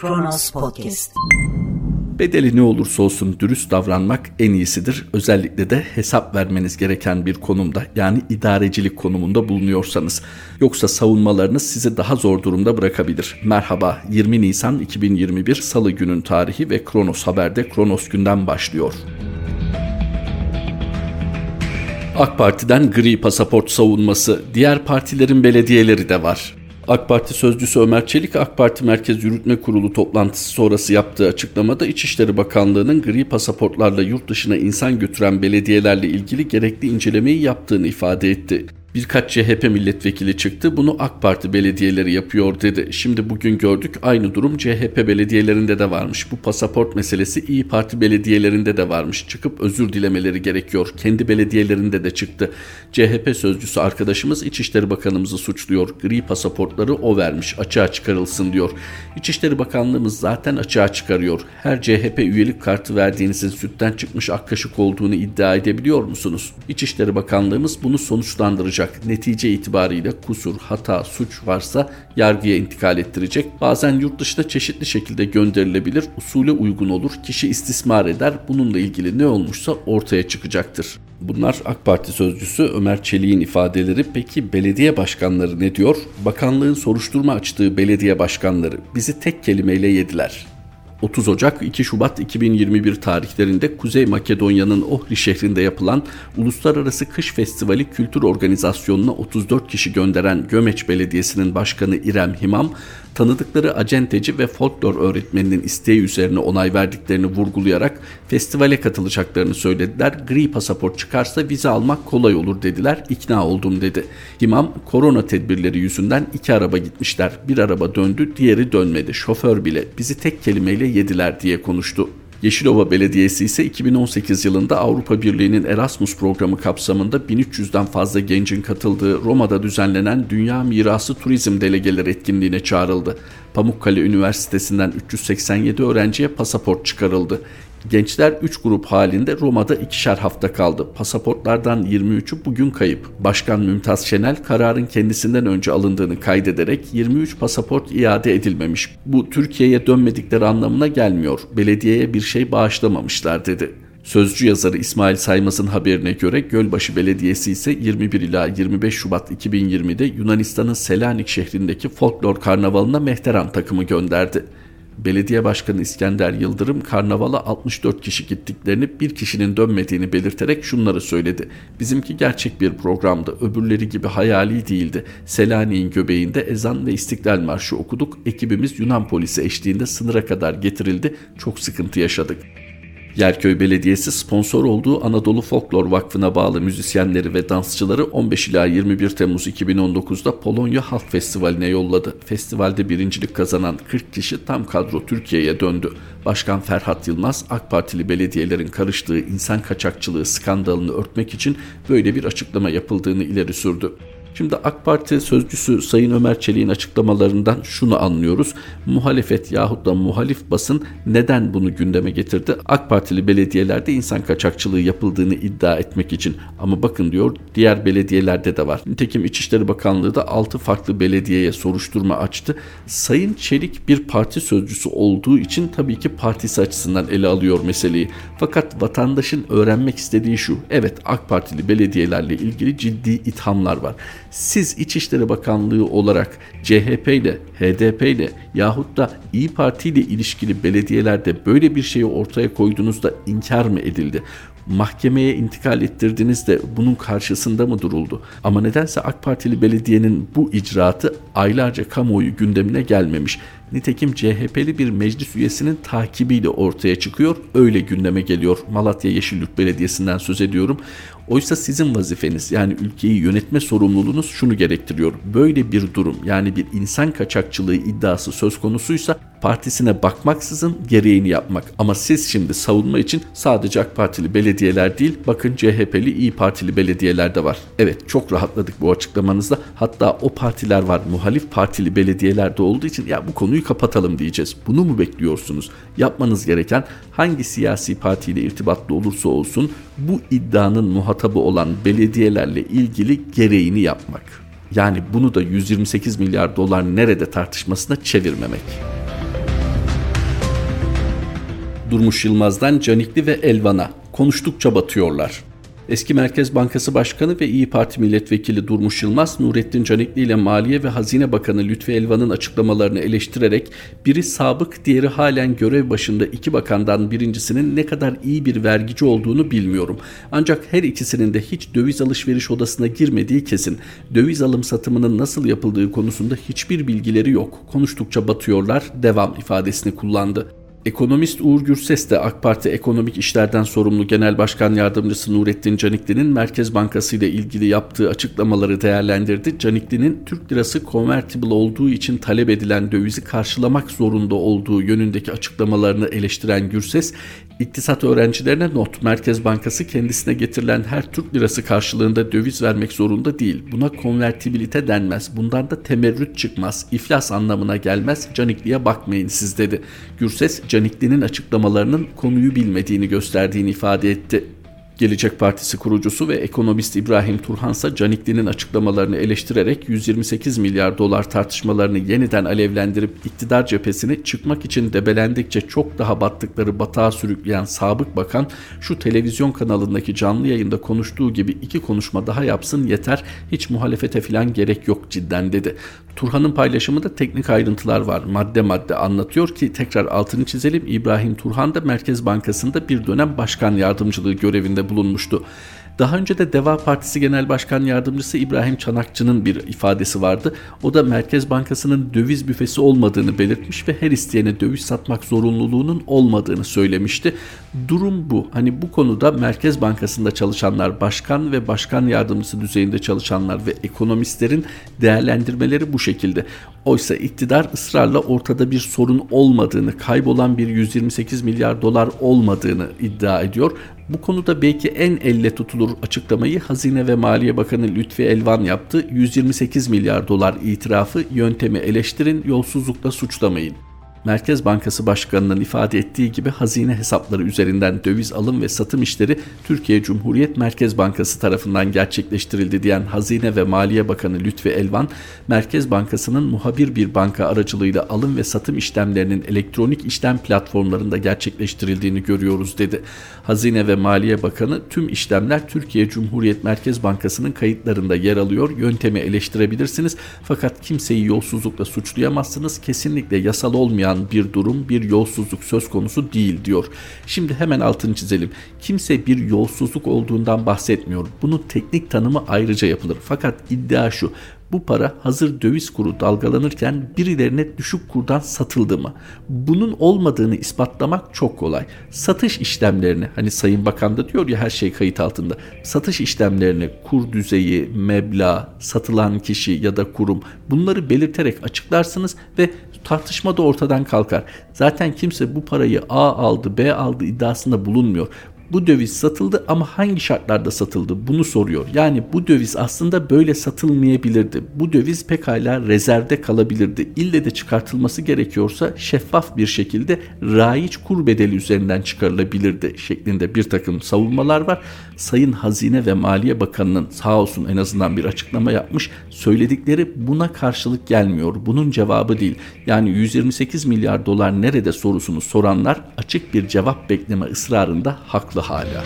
Kronos Podcast. Bedeli ne olursa olsun dürüst davranmak en iyisidir. Özellikle de hesap vermeniz gereken bir konumda yani idarecilik konumunda bulunuyorsanız. Yoksa savunmalarınız sizi daha zor durumda bırakabilir. Merhaba 20 Nisan 2021 Salı günün tarihi ve Kronos Haber'de Kronos günden başlıyor. AK Parti'den gri pasaport savunması, diğer partilerin belediyeleri de var. AK Parti sözcüsü Ömer Çelik, AK Parti Merkez Yürütme Kurulu toplantısı sonrası yaptığı açıklamada İçişleri Bakanlığı'nın gri pasaportlarla yurt dışına insan götüren belediyelerle ilgili gerekli incelemeyi yaptığını ifade etti. Birkaç CHP milletvekili çıktı. Bunu AK Parti belediyeleri yapıyor dedi. Şimdi bugün gördük aynı durum CHP belediyelerinde de varmış. Bu pasaport meselesi İyi Parti belediyelerinde de varmış. Çıkıp özür dilemeleri gerekiyor. Kendi belediyelerinde de çıktı. CHP sözcüsü arkadaşımız İçişleri Bakanımızı suçluyor. Gri pasaportları o vermiş. Açığa çıkarılsın diyor. İçişleri Bakanlığımız zaten açığa çıkarıyor. Her CHP üyelik kartı verdiğinizin sütten çıkmış ak kaşık olduğunu iddia edebiliyor musunuz? İçişleri Bakanlığımız bunu sonuçlandıracak olacak. Netice itibariyle kusur, hata, suç varsa yargıya intikal ettirecek. Bazen yurt dışına çeşitli şekilde gönderilebilir. Usule uygun olur. Kişi istismar eder. Bununla ilgili ne olmuşsa ortaya çıkacaktır. Bunlar AK Parti sözcüsü Ömer Çelik'in ifadeleri. Peki belediye başkanları ne diyor? Bakanlığın soruşturma açtığı belediye başkanları bizi tek kelimeyle yediler. 30 Ocak 2 Şubat 2021 tarihlerinde Kuzey Makedonya'nın Ohri şehrinde yapılan Uluslararası Kış Festivali Kültür Organizasyonu'na 34 kişi gönderen Gömeç Belediyesi'nin başkanı İrem Himam, tanıdıkları acenteci ve folklor öğretmeninin isteği üzerine onay verdiklerini vurgulayarak festivale katılacaklarını söylediler. Gri pasaport çıkarsa vize almak kolay olur dediler. İkna oldum dedi. İmam korona tedbirleri yüzünden iki araba gitmişler. Bir araba döndü, diğeri dönmedi. Şoför bile bizi tek kelimeyle yediler diye konuştu. Yeşilova Belediyesi ise 2018 yılında Avrupa Birliği'nin Erasmus programı kapsamında 1300'den fazla gencin katıldığı Roma'da düzenlenen Dünya Mirası Turizm Delegeleri etkinliğine çağrıldı. Pamukkale Üniversitesi'nden 387 öğrenciye pasaport çıkarıldı. Gençler 3 grup halinde Roma'da ikişer hafta kaldı. Pasaportlardan 23'ü bugün kayıp. Başkan Mümtaz Şenel kararın kendisinden önce alındığını kaydederek 23 pasaport iade edilmemiş. Bu Türkiye'ye dönmedikleri anlamına gelmiyor. Belediyeye bir şey bağışlamamışlar dedi. Sözcü yazarı İsmail Saymaz'ın haberine göre Gölbaşı Belediyesi ise 21 ila 25 Şubat 2020'de Yunanistan'ın Selanik şehrindeki folklor karnavalına mehteran takımı gönderdi. Belediye Başkanı İskender Yıldırım karnavala 64 kişi gittiklerini bir kişinin dönmediğini belirterek şunları söyledi. Bizimki gerçek bir programdı. Öbürleri gibi hayali değildi. Selanik'in göbeğinde ezan ve istiklal marşı okuduk. Ekibimiz Yunan polisi eşliğinde sınıra kadar getirildi. Çok sıkıntı yaşadık. Yerköy Belediyesi sponsor olduğu Anadolu Folklor Vakfı'na bağlı müzisyenleri ve dansçıları 15 ila 21 Temmuz 2019'da Polonya Halk Festivali'ne yolladı. Festivalde birincilik kazanan 40 kişi tam kadro Türkiye'ye döndü. Başkan Ferhat Yılmaz AK Partili belediyelerin karıştığı insan kaçakçılığı skandalını örtmek için böyle bir açıklama yapıldığını ileri sürdü. Şimdi AK Parti sözcüsü Sayın Ömer Çelik'in açıklamalarından şunu anlıyoruz. Muhalefet yahut da muhalif basın neden bunu gündeme getirdi? AK Partili belediyelerde insan kaçakçılığı yapıldığını iddia etmek için. Ama bakın diyor diğer belediyelerde de var. Nitekim İçişleri Bakanlığı da 6 farklı belediyeye soruşturma açtı. Sayın Çelik bir parti sözcüsü olduğu için tabii ki partisi açısından ele alıyor meseleyi. Fakat vatandaşın öğrenmek istediği şu. Evet AK Partili belediyelerle ilgili ciddi ithamlar var. Siz İçişleri Bakanlığı olarak CHP ile, HDP ile yahut da İyi Parti ile ilişkili belediyelerde böyle bir şeyi ortaya koyduğunuzda inkar mı edildi? mahkemeye intikal ettirdiğinizde bunun karşısında mı duruldu? Ama nedense AK Partili belediyenin bu icraatı aylarca kamuoyu gündemine gelmemiş. Nitekim CHP'li bir meclis üyesinin takibiyle ortaya çıkıyor. Öyle gündeme geliyor. Malatya Yeşilyurt Belediyesi'nden söz ediyorum. Oysa sizin vazifeniz yani ülkeyi yönetme sorumluluğunuz şunu gerektiriyor. Böyle bir durum yani bir insan kaçakçılığı iddiası söz konusuysa partisine bakmaksızın gereğini yapmak. Ama siz şimdi savunma için sadece AK Partili belediyeler değil bakın CHP'li İyi Partili belediyeler de var. Evet çok rahatladık bu açıklamanızda. Hatta o partiler var muhalif partili belediyeler de olduğu için ya bu konuyu kapatalım diyeceğiz. Bunu mu bekliyorsunuz? Yapmanız gereken hangi siyasi partiyle irtibatlı olursa olsun bu iddianın muhatabı muhatabı olan belediyelerle ilgili gereğini yapmak. Yani bunu da 128 milyar dolar nerede tartışmasına çevirmemek. Durmuş Yılmaz'dan Canikli ve Elvan'a konuştukça batıyorlar. Eski Merkez Bankası Başkanı ve İyi Parti Milletvekili Durmuş Yılmaz, Nurettin Canikli ile Maliye ve Hazine Bakanı Lütfi Elvan'ın açıklamalarını eleştirerek biri sabık, diğeri halen görev başında iki bakandan birincisinin ne kadar iyi bir vergici olduğunu bilmiyorum. Ancak her ikisinin de hiç döviz alışveriş odasına girmediği kesin. Döviz alım satımının nasıl yapıldığı konusunda hiçbir bilgileri yok. Konuştukça batıyorlar, devam ifadesini kullandı. Ekonomist Uğur Gürses de AK Parti Ekonomik İşlerden Sorumlu Genel Başkan Yardımcısı Nurettin Canikli'nin Merkez Bankası ile ilgili yaptığı açıklamaları değerlendirdi. Canikli'nin Türk lirası convertible olduğu için talep edilen dövizi karşılamak zorunda olduğu yönündeki açıklamalarını eleştiren Gürses, İktisat öğrencilerine not. Merkez Bankası kendisine getirilen her Türk lirası karşılığında döviz vermek zorunda değil. Buna konvertibilite denmez. Bundan da temerrüt çıkmaz. İflas anlamına gelmez. Canikli'ye bakmayın siz dedi. Gürses, Canikli'nin açıklamalarının konuyu bilmediğini gösterdiğini ifade etti. Gelecek Partisi kurucusu ve ekonomist İbrahim Turhansa Canikli'nin açıklamalarını eleştirerek 128 milyar dolar tartışmalarını yeniden alevlendirip iktidar cephesini çıkmak için debelendikçe çok daha battıkları batağa sürükleyen sabık bakan şu televizyon kanalındaki canlı yayında konuştuğu gibi iki konuşma daha yapsın yeter hiç muhalefete filan gerek yok cidden dedi. Turhan'ın paylaşımında teknik ayrıntılar var. Madde madde anlatıyor ki tekrar altını çizelim. İbrahim Turhan da Merkez Bankası'nda bir dönem başkan yardımcılığı görevinde bulunmuştu. Daha önce de Deva Partisi Genel Başkan Yardımcısı İbrahim Çanakçı'nın bir ifadesi vardı. O da Merkez Bankası'nın döviz büfesi olmadığını belirtmiş ve her isteyene döviz satmak zorunluluğunun olmadığını söylemişti. Durum bu. Hani bu konuda Merkez Bankası'nda çalışanlar, başkan ve başkan yardımcısı düzeyinde çalışanlar ve ekonomistlerin değerlendirmeleri bu şekilde. Oysa iktidar ısrarla ortada bir sorun olmadığını, kaybolan bir 128 milyar dolar olmadığını iddia ediyor. Bu konuda belki en elle tutulur açıklamayı Hazine ve Maliye Bakanı Lütfi Elvan yaptı. 128 milyar dolar itirafı yöntemi eleştirin, yolsuzlukla suçlamayın. Merkez Bankası Başkanı'nın ifade ettiği gibi hazine hesapları üzerinden döviz alım ve satım işleri Türkiye Cumhuriyet Merkez Bankası tarafından gerçekleştirildi diyen Hazine ve Maliye Bakanı Lütfi Elvan, Merkez Bankası'nın muhabir bir banka aracılığıyla alım ve satım işlemlerinin elektronik işlem platformlarında gerçekleştirildiğini görüyoruz dedi. Hazine ve Maliye Bakanı tüm işlemler Türkiye Cumhuriyet Merkez Bankası'nın kayıtlarında yer alıyor. Yöntemi eleştirebilirsiniz fakat kimseyi yolsuzlukla suçlayamazsınız. Kesinlikle yasal olmayan olmayan bir durum, bir yolsuzluk söz konusu değil diyor. Şimdi hemen altını çizelim. Kimse bir yolsuzluk olduğundan bahsetmiyor. Bunun teknik tanımı ayrıca yapılır. Fakat iddia şu. Bu para hazır döviz kuru dalgalanırken birilerine düşük kurdan satıldı mı? Bunun olmadığını ispatlamak çok kolay. Satış işlemlerini hani Sayın Bakan da diyor ya her şey kayıt altında. Satış işlemlerini kur düzeyi, meblağ, satılan kişi ya da kurum bunları belirterek açıklarsınız ve tartışma da ortadan kalkar. Zaten kimse bu parayı A aldı, B aldı iddiasında bulunmuyor bu döviz satıldı ama hangi şartlarda satıldı bunu soruyor. Yani bu döviz aslında böyle satılmayabilirdi. Bu döviz pekala rezervde kalabilirdi. İlle de çıkartılması gerekiyorsa şeffaf bir şekilde raiç kur bedeli üzerinden çıkarılabilirdi şeklinde bir takım savunmalar var. Sayın Hazine ve Maliye Bakanı'nın sağ olsun en azından bir açıklama yapmış. Söyledikleri buna karşılık gelmiyor. Bunun cevabı değil. Yani 128 milyar dolar nerede sorusunu soranlar açık bir cevap bekleme ısrarında haklı hala.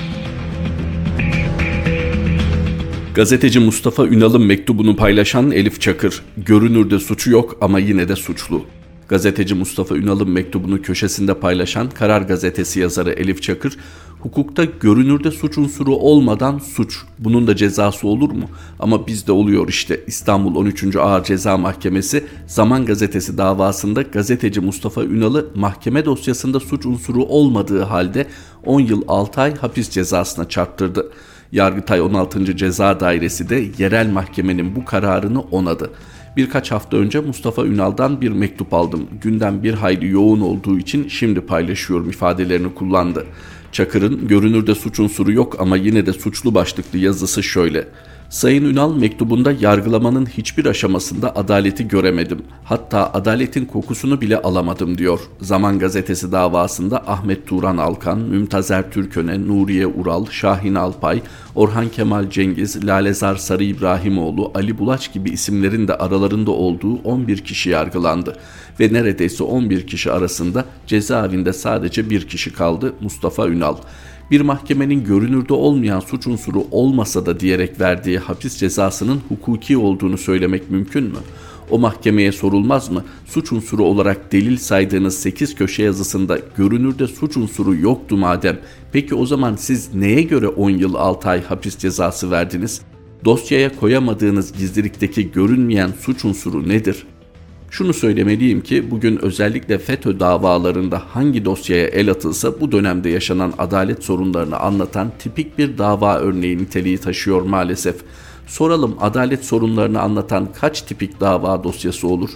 Gazeteci Mustafa Ünal'ın mektubunu paylaşan Elif Çakır, görünürde suçu yok ama yine de suçlu. Gazeteci Mustafa Ünal'ın mektubunu köşesinde paylaşan Karar Gazetesi yazarı Elif Çakır, hukukta görünürde suç unsuru olmadan suç, bunun da cezası olur mu? Ama bizde oluyor işte İstanbul 13. Ağır Ceza Mahkemesi Zaman Gazetesi davasında gazeteci Mustafa Ünal'ı mahkeme dosyasında suç unsuru olmadığı halde 10 yıl 6 ay hapis cezasına çarptırdı. Yargıtay 16. Ceza Dairesi de yerel mahkemenin bu kararını onadı. Birkaç hafta önce Mustafa Ünal'dan bir mektup aldım. Gündem bir hayli yoğun olduğu için şimdi paylaşıyorum ifadelerini kullandı. Çakır'ın görünürde suç unsuru yok ama yine de suçlu başlıklı yazısı şöyle. Sayın Ünal mektubunda yargılamanın hiçbir aşamasında adaleti göremedim. Hatta adaletin kokusunu bile alamadım diyor. Zaman Gazetesi davasında Ahmet Turan Alkan, Mümtazer Türköne, Nuriye Ural, Şahin Alpay, Orhan Kemal Cengiz, Lalezar Sarı İbrahimoğlu, Ali Bulaç gibi isimlerin de aralarında olduğu 11 kişi yargılandı. Ve neredeyse 11 kişi arasında cezaevinde sadece bir kişi kaldı Mustafa Ünal bir mahkemenin görünürde olmayan suç unsuru olmasa da diyerek verdiği hapis cezasının hukuki olduğunu söylemek mümkün mü? O mahkemeye sorulmaz mı? Suç unsuru olarak delil saydığınız 8 köşe yazısında görünürde suç unsuru yoktu madem. Peki o zaman siz neye göre 10 yıl 6 ay hapis cezası verdiniz? Dosyaya koyamadığınız gizlilikteki görünmeyen suç unsuru nedir? Şunu söylemeliyim ki bugün özellikle FETÖ davalarında hangi dosyaya el atılsa bu dönemde yaşanan adalet sorunlarını anlatan tipik bir dava örneği niteliği taşıyor maalesef. Soralım adalet sorunlarını anlatan kaç tipik dava dosyası olur?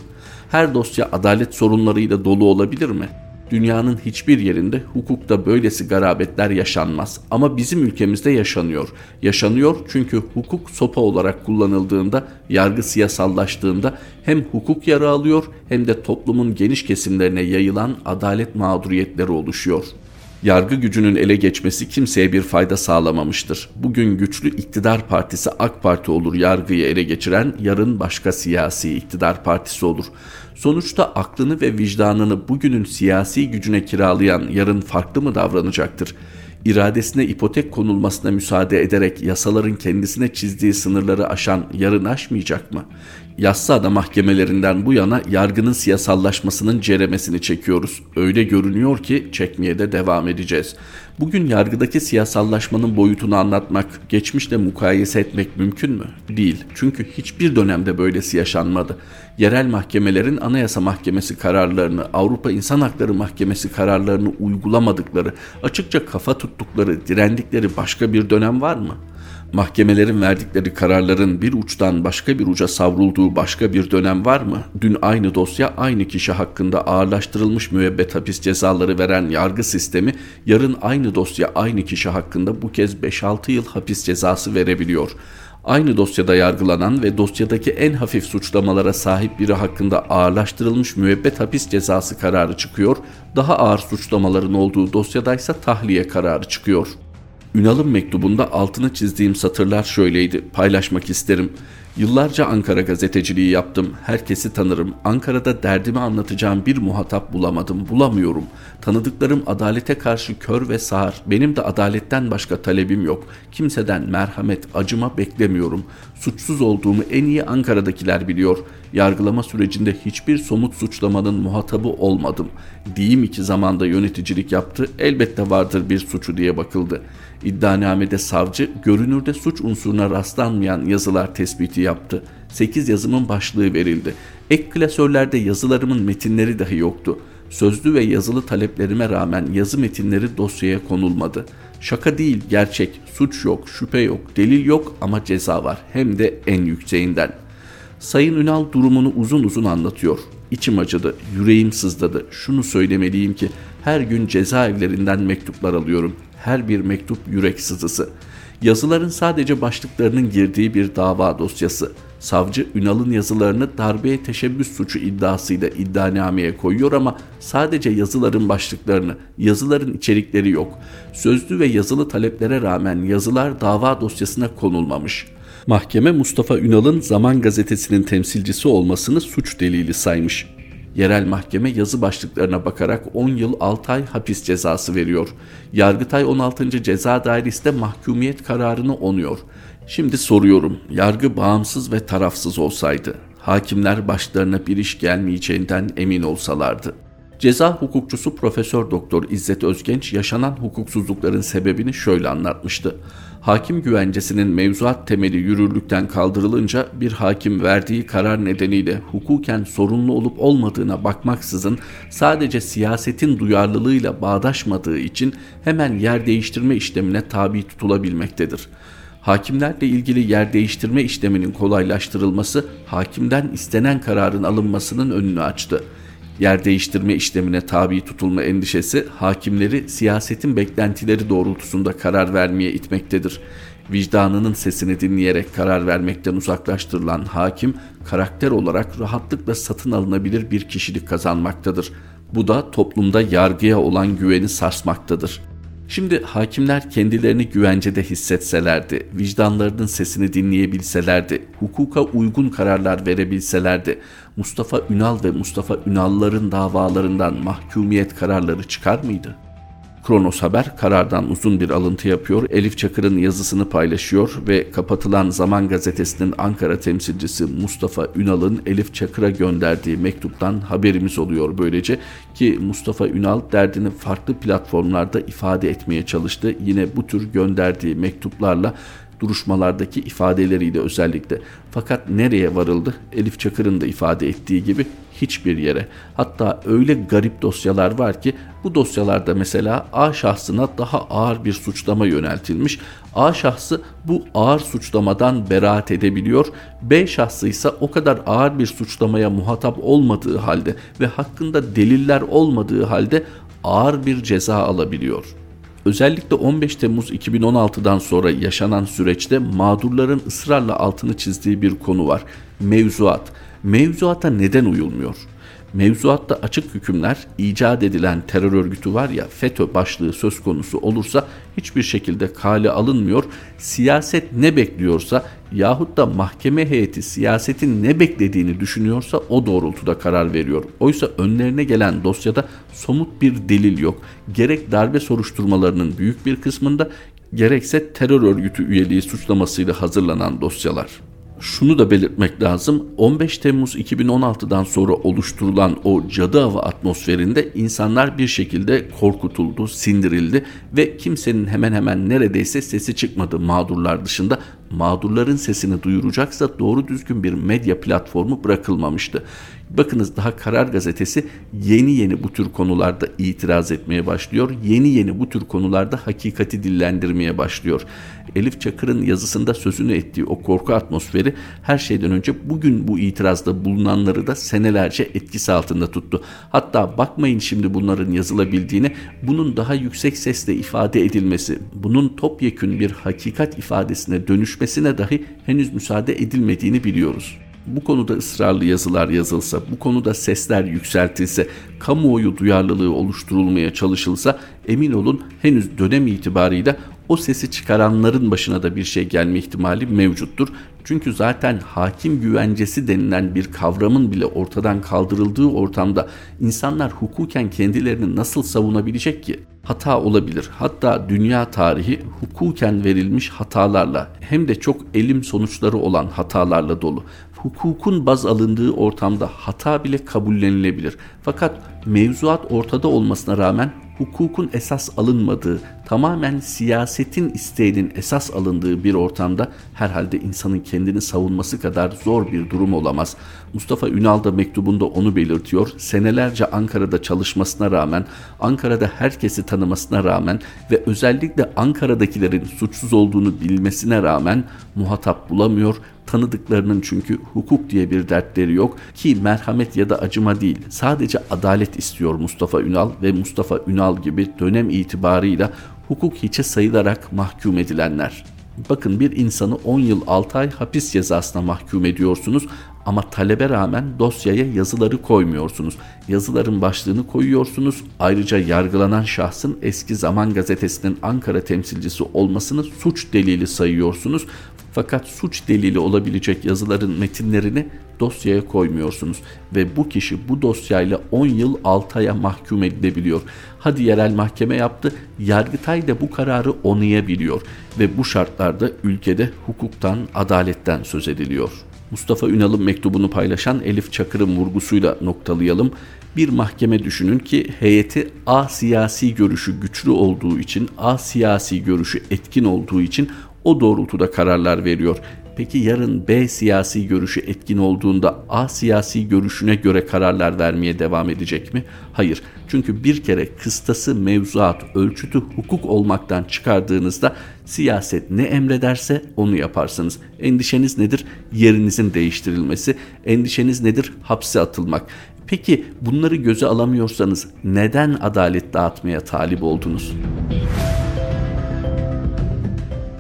Her dosya adalet sorunlarıyla dolu olabilir mi? Dünyanın hiçbir yerinde hukukta böylesi garabetler yaşanmaz. Ama bizim ülkemizde yaşanıyor. Yaşanıyor çünkü hukuk sopa olarak kullanıldığında, yargı siyasallaştığında hem hukuk yara alıyor hem de toplumun geniş kesimlerine yayılan adalet mağduriyetleri oluşuyor. Yargı gücünün ele geçmesi kimseye bir fayda sağlamamıştır. Bugün güçlü iktidar partisi AK Parti olur yargıyı ele geçiren, yarın başka siyasi iktidar partisi olur. Sonuçta aklını ve vicdanını bugünün siyasi gücüne kiralayan yarın farklı mı davranacaktır? İradesine ipotek konulmasına müsaade ederek yasaların kendisine çizdiği sınırları aşan yarın aşmayacak mı? Yassıada mahkemelerinden bu yana yargının siyasallaşmasının ceremesini çekiyoruz. Öyle görünüyor ki çekmeye de devam edeceğiz. Bugün yargıdaki siyasallaşmanın boyutunu anlatmak, geçmişle mukayese etmek mümkün mü? Değil. Çünkü hiçbir dönemde böylesi yaşanmadı. Yerel mahkemelerin Anayasa Mahkemesi kararlarını, Avrupa İnsan Hakları Mahkemesi kararlarını uygulamadıkları, açıkça kafa tuttukları, direndikleri başka bir dönem var mı?'' Mahkemelerin verdikleri kararların bir uçtan başka bir uca savrulduğu başka bir dönem var mı? Dün aynı dosya aynı kişi hakkında ağırlaştırılmış müebbet hapis cezaları veren yargı sistemi yarın aynı dosya aynı kişi hakkında bu kez 5-6 yıl hapis cezası verebiliyor. Aynı dosyada yargılanan ve dosyadaki en hafif suçlamalara sahip biri hakkında ağırlaştırılmış müebbet hapis cezası kararı çıkıyor, daha ağır suçlamaların olduğu dosyadaysa tahliye kararı çıkıyor.'' Ünal'ın mektubunda altına çizdiğim satırlar şöyleydi. Paylaşmak isterim. Yıllarca Ankara gazeteciliği yaptım. Herkesi tanırım. Ankara'da derdimi anlatacağım bir muhatap bulamadım. Bulamıyorum. Tanıdıklarım adalete karşı kör ve sağır. Benim de adaletten başka talebim yok. Kimseden merhamet, acıma beklemiyorum. Suçsuz olduğumu en iyi Ankara'dakiler biliyor. Yargılama sürecinde hiçbir somut suçlamanın muhatabı olmadım. Diyeyim iki zamanda yöneticilik yaptı. Elbette vardır bir suçu diye bakıldı. İddianamede savcı görünürde suç unsuruna rastlanmayan yazılar tespiti yaptı. 8 yazımın başlığı verildi. Ek klasörlerde yazılarımın metinleri dahi yoktu. Sözlü ve yazılı taleplerime rağmen yazı metinleri dosyaya konulmadı. Şaka değil gerçek, suç yok, şüphe yok, delil yok ama ceza var hem de en yükseğinden. Sayın Ünal durumunu uzun uzun anlatıyor. İçim acıdı, yüreğim sızladı. Şunu söylemeliyim ki her gün cezaevlerinden mektuplar alıyorum her bir mektup yürek sızısı. Yazıların sadece başlıklarının girdiği bir dava dosyası. Savcı Ünal'ın yazılarını darbeye teşebbüs suçu iddiasıyla iddianameye koyuyor ama sadece yazıların başlıklarını, yazıların içerikleri yok. Sözlü ve yazılı taleplere rağmen yazılar dava dosyasına konulmamış. Mahkeme Mustafa Ünal'ın Zaman Gazetesi'nin temsilcisi olmasını suç delili saymış yerel mahkeme yazı başlıklarına bakarak 10 yıl 6 ay hapis cezası veriyor. Yargıtay 16. Ceza Dairesi de mahkumiyet kararını onuyor. Şimdi soruyorum, yargı bağımsız ve tarafsız olsaydı, hakimler başlarına bir iş gelmeyeceğinden emin olsalardı. Ceza hukukçusu Profesör Doktor İzzet Özgenç yaşanan hukuksuzlukların sebebini şöyle anlatmıştı. Hakim güvencesinin mevzuat temeli yürürlükten kaldırılınca bir hakim verdiği karar nedeniyle hukuken sorunlu olup olmadığına bakmaksızın sadece siyasetin duyarlılığıyla bağdaşmadığı için hemen yer değiştirme işlemine tabi tutulabilmektedir. Hakimlerle ilgili yer değiştirme işleminin kolaylaştırılması hakimden istenen kararın alınmasının önünü açtı yer değiştirme işlemine tabi tutulma endişesi hakimleri siyasetin beklentileri doğrultusunda karar vermeye itmektedir. Vicdanının sesini dinleyerek karar vermekten uzaklaştırılan hakim, karakter olarak rahatlıkla satın alınabilir bir kişilik kazanmaktadır. Bu da toplumda yargıya olan güveni sarsmaktadır. Şimdi hakimler kendilerini güvencede hissetselerdi, vicdanlarının sesini dinleyebilselerdi, hukuka uygun kararlar verebilselerdi, Mustafa Ünal ve Mustafa Ünalların davalarından mahkumiyet kararları çıkar mıydı?'' Kronos Haber karardan uzun bir alıntı yapıyor. Elif Çakır'ın yazısını paylaşıyor ve kapatılan Zaman Gazetesi'nin Ankara temsilcisi Mustafa Ünal'ın Elif Çakır'a gönderdiği mektuptan haberimiz oluyor böylece ki Mustafa Ünal derdini farklı platformlarda ifade etmeye çalıştı. Yine bu tür gönderdiği mektuplarla duruşmalardaki ifadeleriyle özellikle. Fakat nereye varıldı? Elif Çakır'ın da ifade ettiği gibi hiçbir yere. Hatta öyle garip dosyalar var ki bu dosyalarda mesela A şahsına daha ağır bir suçlama yöneltilmiş. A şahsı bu ağır suçlamadan beraat edebiliyor. B şahsı ise o kadar ağır bir suçlamaya muhatap olmadığı halde ve hakkında deliller olmadığı halde ağır bir ceza alabiliyor. Özellikle 15 Temmuz 2016'dan sonra yaşanan süreçte mağdurların ısrarla altını çizdiği bir konu var. Mevzuat. Mevzuata neden uyulmuyor? Mevzuatta açık hükümler icat edilen terör örgütü var ya FETÖ başlığı söz konusu olursa hiçbir şekilde kale alınmıyor. Siyaset ne bekliyorsa yahut da mahkeme heyeti siyasetin ne beklediğini düşünüyorsa o doğrultuda karar veriyor. Oysa önlerine gelen dosyada somut bir delil yok. Gerek darbe soruşturmalarının büyük bir kısmında gerekse terör örgütü üyeliği suçlamasıyla hazırlanan dosyalar şunu da belirtmek lazım. 15 Temmuz 2016'dan sonra oluşturulan o cadı avı atmosferinde insanlar bir şekilde korkutuldu, sindirildi ve kimsenin hemen hemen neredeyse sesi çıkmadı mağdurlar dışında. Mağdurların sesini duyuracaksa doğru düzgün bir medya platformu bırakılmamıştı. Bakınız daha Karar Gazetesi yeni yeni bu tür konularda itiraz etmeye başlıyor. Yeni yeni bu tür konularda hakikati dillendirmeye başlıyor. Elif Çakır'ın yazısında sözünü ettiği o korku atmosferi her şeyden önce bugün bu itirazda bulunanları da senelerce etkisi altında tuttu. Hatta bakmayın şimdi bunların yazılabildiğine bunun daha yüksek sesle ifade edilmesi, bunun topyekün bir hakikat ifadesine dönüşmesine dahi henüz müsaade edilmediğini biliyoruz bu konuda ısrarlı yazılar yazılsa, bu konuda sesler yükseltilse, kamuoyu duyarlılığı oluşturulmaya çalışılsa emin olun henüz dönem itibarıyla o sesi çıkaranların başına da bir şey gelme ihtimali mevcuttur. Çünkü zaten hakim güvencesi denilen bir kavramın bile ortadan kaldırıldığı ortamda insanlar hukuken kendilerini nasıl savunabilecek ki? Hata olabilir. Hatta dünya tarihi hukuken verilmiş hatalarla hem de çok elim sonuçları olan hatalarla dolu hukukun baz alındığı ortamda hata bile kabullenilebilir. Fakat mevzuat ortada olmasına rağmen hukukun esas alınmadığı, tamamen siyasetin isteğinin esas alındığı bir ortamda herhalde insanın kendini savunması kadar zor bir durum olamaz. Mustafa Ünal da mektubunda onu belirtiyor. Senelerce Ankara'da çalışmasına rağmen, Ankara'da herkesi tanımasına rağmen ve özellikle Ankara'dakilerin suçsuz olduğunu bilmesine rağmen muhatap bulamıyor tanıdıklarının çünkü hukuk diye bir dertleri yok ki merhamet ya da acıma değil sadece adalet istiyor Mustafa Ünal ve Mustafa Ünal gibi dönem itibarıyla hukuk hiçe sayılarak mahkum edilenler. Bakın bir insanı 10 yıl 6 ay hapis cezasına mahkum ediyorsunuz ama talebe rağmen dosyaya yazıları koymuyorsunuz. Yazıların başlığını koyuyorsunuz. Ayrıca yargılanan şahsın eski Zaman Gazetesi'nin Ankara temsilcisi olmasını suç delili sayıyorsunuz. Fakat suç delili olabilecek yazıların metinlerini dosyaya koymuyorsunuz ve bu kişi bu dosyayla 10 yıl 6 aya mahkum edilebiliyor. Hadi yerel mahkeme yaptı, Yargıtay da bu kararı onayabiliyor ve bu şartlarda ülkede hukuktan, adaletten söz ediliyor. Mustafa Ünal'ın mektubunu paylaşan Elif Çakır'ın vurgusuyla noktalayalım. Bir mahkeme düşünün ki heyeti A siyasi görüşü güçlü olduğu için, A siyasi görüşü etkin olduğu için o doğrultuda kararlar veriyor. Peki yarın B siyasi görüşü etkin olduğunda A siyasi görüşüne göre kararlar vermeye devam edecek mi? Hayır. Çünkü bir kere kıstası mevzuat, ölçütü hukuk olmaktan çıkardığınızda siyaset ne emrederse onu yaparsınız. Endişeniz nedir? Yerinizin değiştirilmesi. Endişeniz nedir? Hapse atılmak. Peki bunları göze alamıyorsanız neden adalet dağıtmaya talip oldunuz?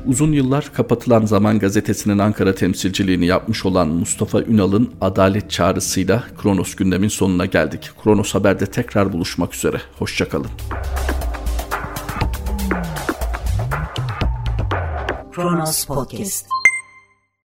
Uzun yıllar kapatılan Zaman Gazetesi'nin Ankara temsilciliğini yapmış olan Mustafa Ünal'ın adalet çağrısıyla Kronos gündemin sonuna geldik. Kronos Haber'de tekrar buluşmak üzere. Hoşçakalın. Kronos Podcast